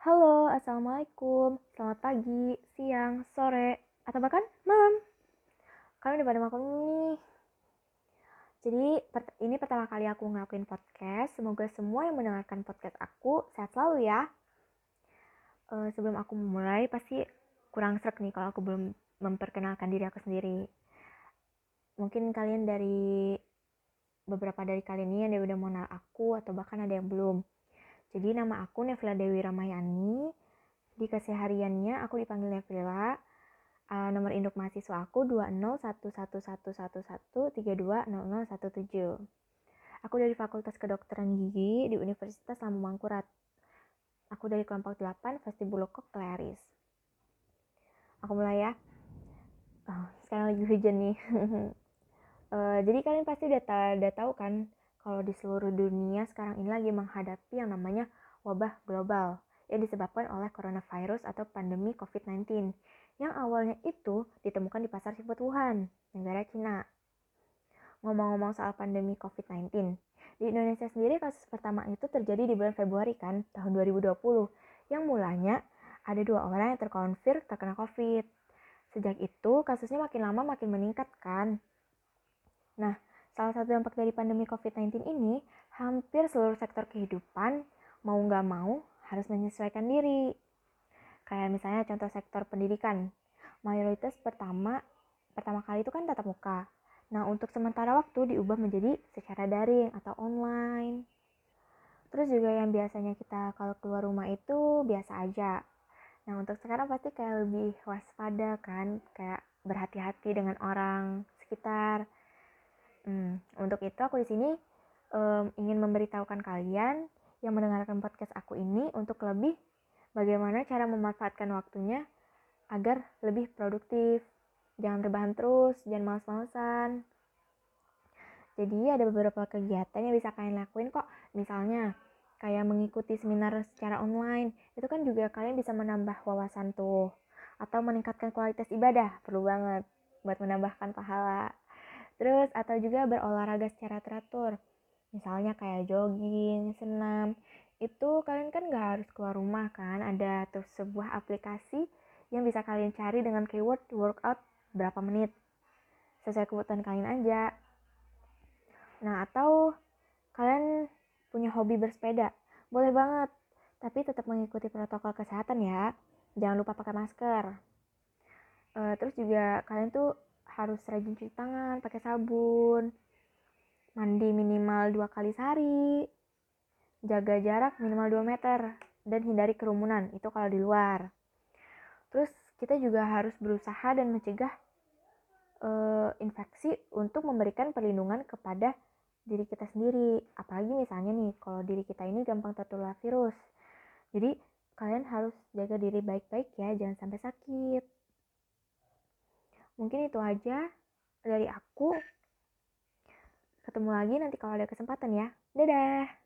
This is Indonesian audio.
Halo, Assalamualaikum. Selamat pagi, siang, sore, atau bahkan malam. Kalian udah pada makan nih. Jadi, ini pertama kali aku ngelakuin podcast. Semoga semua yang mendengarkan podcast aku sehat selalu ya. Uh, sebelum aku memulai, pasti kurang serak nih kalau aku belum memperkenalkan diri aku sendiri. Mungkin kalian dari beberapa dari kalian ini yang udah mengenal aku atau bahkan ada yang belum. Jadi nama aku Nevila Dewi Ramayani. Di kesehariannya aku dipanggil Nevila. Uh, nomor induk mahasiswa aku 2011111320017. Aku dari Fakultas Kedokteran Gigi di Universitas Lambung Mangkurat. Aku dari kelompok 8 Vestibulokok Kleris. Aku mulai ya. Oh, sekarang lagi hujan nih. uh, jadi kalian pasti udah, udah tahu kan kalau di seluruh dunia sekarang ini lagi menghadapi yang namanya wabah global yang disebabkan oleh coronavirus atau pandemi COVID-19 yang awalnya itu ditemukan di pasar seafood Wuhan, negara Cina. Ngomong-ngomong soal pandemi COVID-19, di Indonesia sendiri kasus pertama itu terjadi di bulan Februari kan, tahun 2020, yang mulanya ada dua orang yang terkonfir terkena COVID. Sejak itu, kasusnya makin lama makin meningkat kan. Nah, Salah satu dampak dari pandemi COVID-19 ini, hampir seluruh sektor kehidupan, mau nggak mau, harus menyesuaikan diri. Kayak misalnya contoh sektor pendidikan. Mayoritas pertama, pertama kali itu kan tatap muka. Nah, untuk sementara waktu diubah menjadi secara daring atau online. Terus juga yang biasanya kita kalau keluar rumah itu biasa aja. Nah, untuk sekarang pasti kayak lebih waspada kan, kayak berhati-hati dengan orang sekitar Hmm, untuk itu aku di sini um, ingin memberitahukan kalian yang mendengarkan podcast aku ini untuk lebih bagaimana cara memanfaatkan waktunya agar lebih produktif. Jangan rebahan terus, jangan males-malesan. Jadi ada beberapa kegiatan yang bisa kalian lakuin kok. Misalnya kayak mengikuti seminar secara online. Itu kan juga kalian bisa menambah wawasan tuh. Atau meningkatkan kualitas ibadah. Perlu banget buat menambahkan pahala. Terus atau juga berolahraga secara teratur. Misalnya kayak jogging, senam. Itu kalian kan gak harus keluar rumah kan. Ada tuh sebuah aplikasi yang bisa kalian cari dengan keyword workout berapa menit. Sesuai kebutuhan kalian aja. Nah, atau kalian punya hobi bersepeda. Boleh banget. Tapi tetap mengikuti protokol kesehatan ya. Jangan lupa pakai masker. Uh, terus juga kalian tuh harus rajin cuci tangan pakai sabun mandi minimal dua kali sehari jaga jarak minimal 2 meter dan hindari kerumunan itu kalau di luar. Terus kita juga harus berusaha dan mencegah uh, infeksi untuk memberikan perlindungan kepada diri kita sendiri. Apalagi misalnya nih kalau diri kita ini gampang tertular virus. Jadi kalian harus jaga diri baik-baik ya jangan sampai sakit Mungkin itu aja dari aku. Ketemu lagi nanti kalau ada kesempatan ya. Dadah!